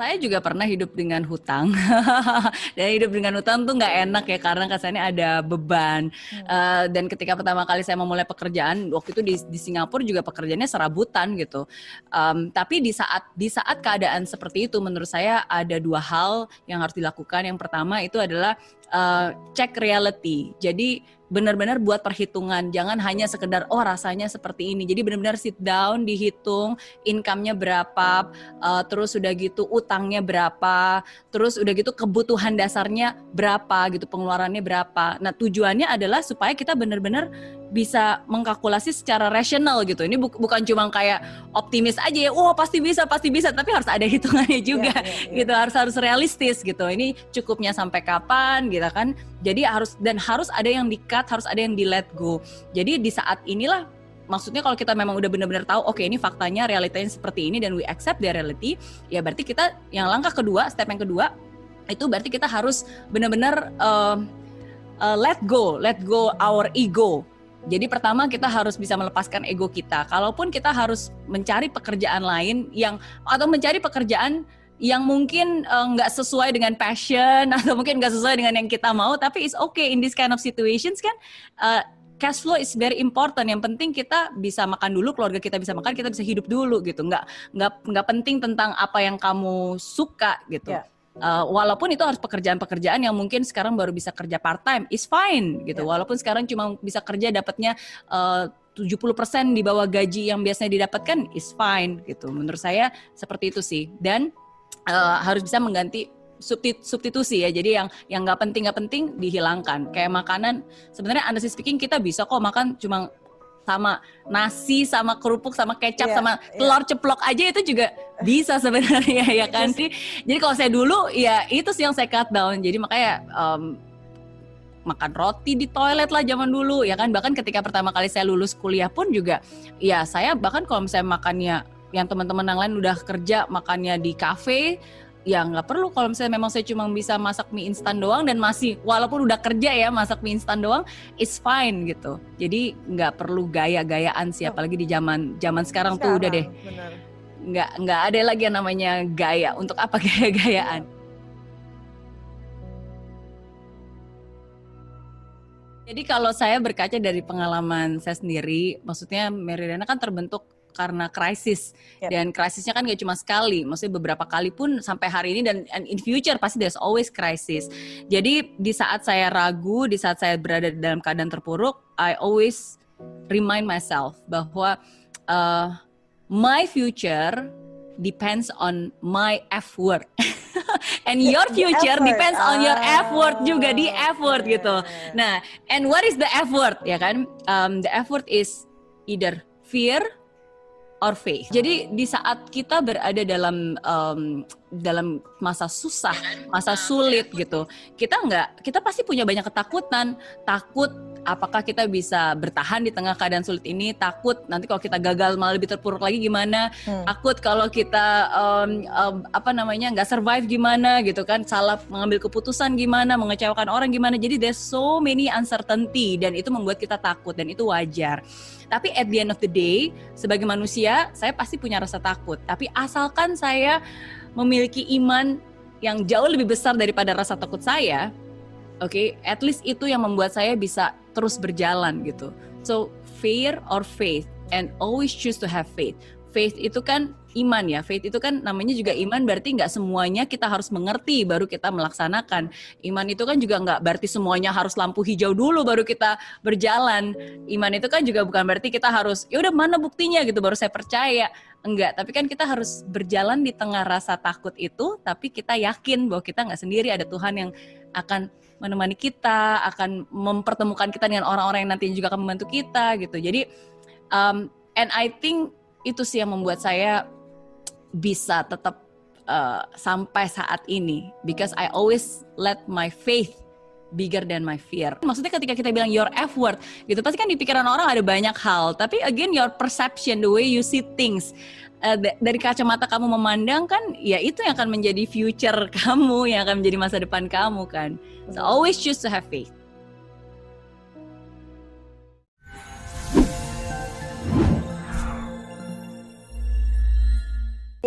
saya juga pernah hidup dengan hutang. Dan hidup dengan hutang tuh nggak enak ya karena kesannya ada beban. Hmm. uh, dan ketika pertama kali saya memulai pekerjaan waktu itu di, di Singapura juga pekerjaannya serabutan gitu. Um, tapi di saat di saat keadaan seperti itu menurut saya ada dua hal yang harus dilakukan. Yang pertama itu adalah uh, cek reality. Jadi benar-benar buat perhitungan. Jangan hanya sekedar oh rasanya seperti ini. Jadi benar-benar sit down dihitung income-nya berapa uh, terus udah gitu utangnya berapa terus udah gitu kebutuhan dasarnya berapa gitu pengeluarannya berapa. Nah tujuannya adalah supaya kita benar-benar bisa mengkalkulasi secara rasional gitu. Ini bu bukan cuma kayak optimis aja ya, oh pasti bisa, pasti bisa, tapi harus ada hitungannya iya, juga yeah, yeah, yeah. gitu. Harus harus realistis gitu. Ini cukupnya sampai kapan gitu kan. Jadi harus dan harus ada yang di-cut, harus ada yang di-let go. Jadi di saat inilah maksudnya kalau kita memang udah benar-benar tahu oke okay, ini faktanya realitanya seperti ini dan we accept the reality, ya berarti kita yang langkah kedua, step yang kedua itu berarti kita harus benar-benar uh, uh, let go, let go our ego jadi pertama kita harus bisa melepaskan ego kita. Kalaupun kita harus mencari pekerjaan lain yang atau mencari pekerjaan yang mungkin eh, nggak uh, sesuai dengan passion atau mungkin nggak sesuai dengan yang kita mau, tapi it's okay in this kind of situations kan. Uh, cash flow is very important. Yang penting kita bisa makan dulu, keluarga kita bisa makan, kita bisa hidup dulu gitu. Nggak nggak nggak penting tentang apa yang kamu suka gitu. Yeah uh, walaupun itu harus pekerjaan-pekerjaan yang mungkin sekarang baru bisa kerja part time is fine gitu. Yeah. Walaupun sekarang cuma bisa kerja dapatnya uh, 70% di bawah gaji yang biasanya didapatkan is fine gitu. Menurut saya seperti itu sih. Dan uh, harus bisa mengganti substitusi ya. Jadi yang yang nggak penting nggak penting dihilangkan. Kayak makanan sebenarnya honestly speaking kita bisa kok makan cuma sama nasi sama kerupuk sama kecap yeah, sama iya. telur yeah. ceplok aja itu juga bisa sebenarnya ya kan sih jadi kalau saya dulu ya itu sih yang saya cut down jadi makanya um, makan roti di toilet lah zaman dulu ya kan bahkan ketika pertama kali saya lulus kuliah pun juga ya saya bahkan kalau misalnya makannya yang teman-teman yang lain udah kerja makannya di kafe ya nggak perlu. Kalau misalnya memang saya cuma bisa masak mie instan doang dan masih walaupun udah kerja ya masak mie instan doang it's fine gitu. Jadi nggak perlu gaya-gayaan sih apalagi di zaman zaman sekarang, sekarang tuh udah deh. Nggak nggak ada lagi yang namanya gaya. Untuk apa gaya-gayaan? Jadi kalau saya berkaca dari pengalaman saya sendiri, maksudnya Meridiana kan terbentuk karena krisis yep. dan krisisnya kan gak cuma sekali, maksudnya beberapa kali pun sampai hari ini dan in future pasti there's always crisis. Jadi di saat saya ragu, di saat saya berada dalam keadaan terpuruk, I always remind myself bahwa uh, my future depends on my effort. and your future depends on your effort juga di effort gitu. Nah, and what is the effort ya kan? Um, the effort is either fear or faith. Jadi di saat kita berada dalam um, dalam masa susah, masa sulit gitu, kita nggak, kita pasti punya banyak ketakutan, takut apakah kita bisa bertahan di tengah keadaan sulit ini, takut. Nanti kalau kita gagal malah lebih terpuruk lagi gimana, hmm. takut kalau kita um, um, apa namanya nggak survive gimana? Gitu kan, salah mengambil keputusan gimana, mengecewakan orang gimana, jadi there's so many uncertainty dan itu membuat kita takut dan itu wajar. Tapi at the end of the day, sebagai manusia, saya pasti punya rasa takut. Tapi asalkan saya memiliki iman yang jauh lebih besar daripada rasa takut saya, oke, okay, at least itu yang membuat saya bisa terus berjalan gitu. So, fear or faith, and always choose to have faith. Faith itu kan iman ya. Faith itu kan namanya juga iman berarti nggak semuanya kita harus mengerti baru kita melaksanakan. Iman itu kan juga nggak berarti semuanya harus lampu hijau dulu baru kita berjalan. Iman itu kan juga bukan berarti kita harus ya udah mana buktinya gitu baru saya percaya. Enggak, tapi kan kita harus berjalan di tengah rasa takut itu, tapi kita yakin bahwa kita nggak sendiri, ada Tuhan yang akan menemani kita, akan mempertemukan kita dengan orang-orang yang nantinya juga akan membantu kita gitu. Jadi, um, and I think itu sih yang membuat saya bisa tetap uh, sampai saat ini because I always let my faith bigger than my fear. Maksudnya ketika kita bilang your effort gitu pasti kan di pikiran orang ada banyak hal, tapi again your perception, the way you see things uh, dari kacamata kamu memandang kan ya itu yang akan menjadi future kamu, yang akan menjadi masa depan kamu kan. So always choose to have faith.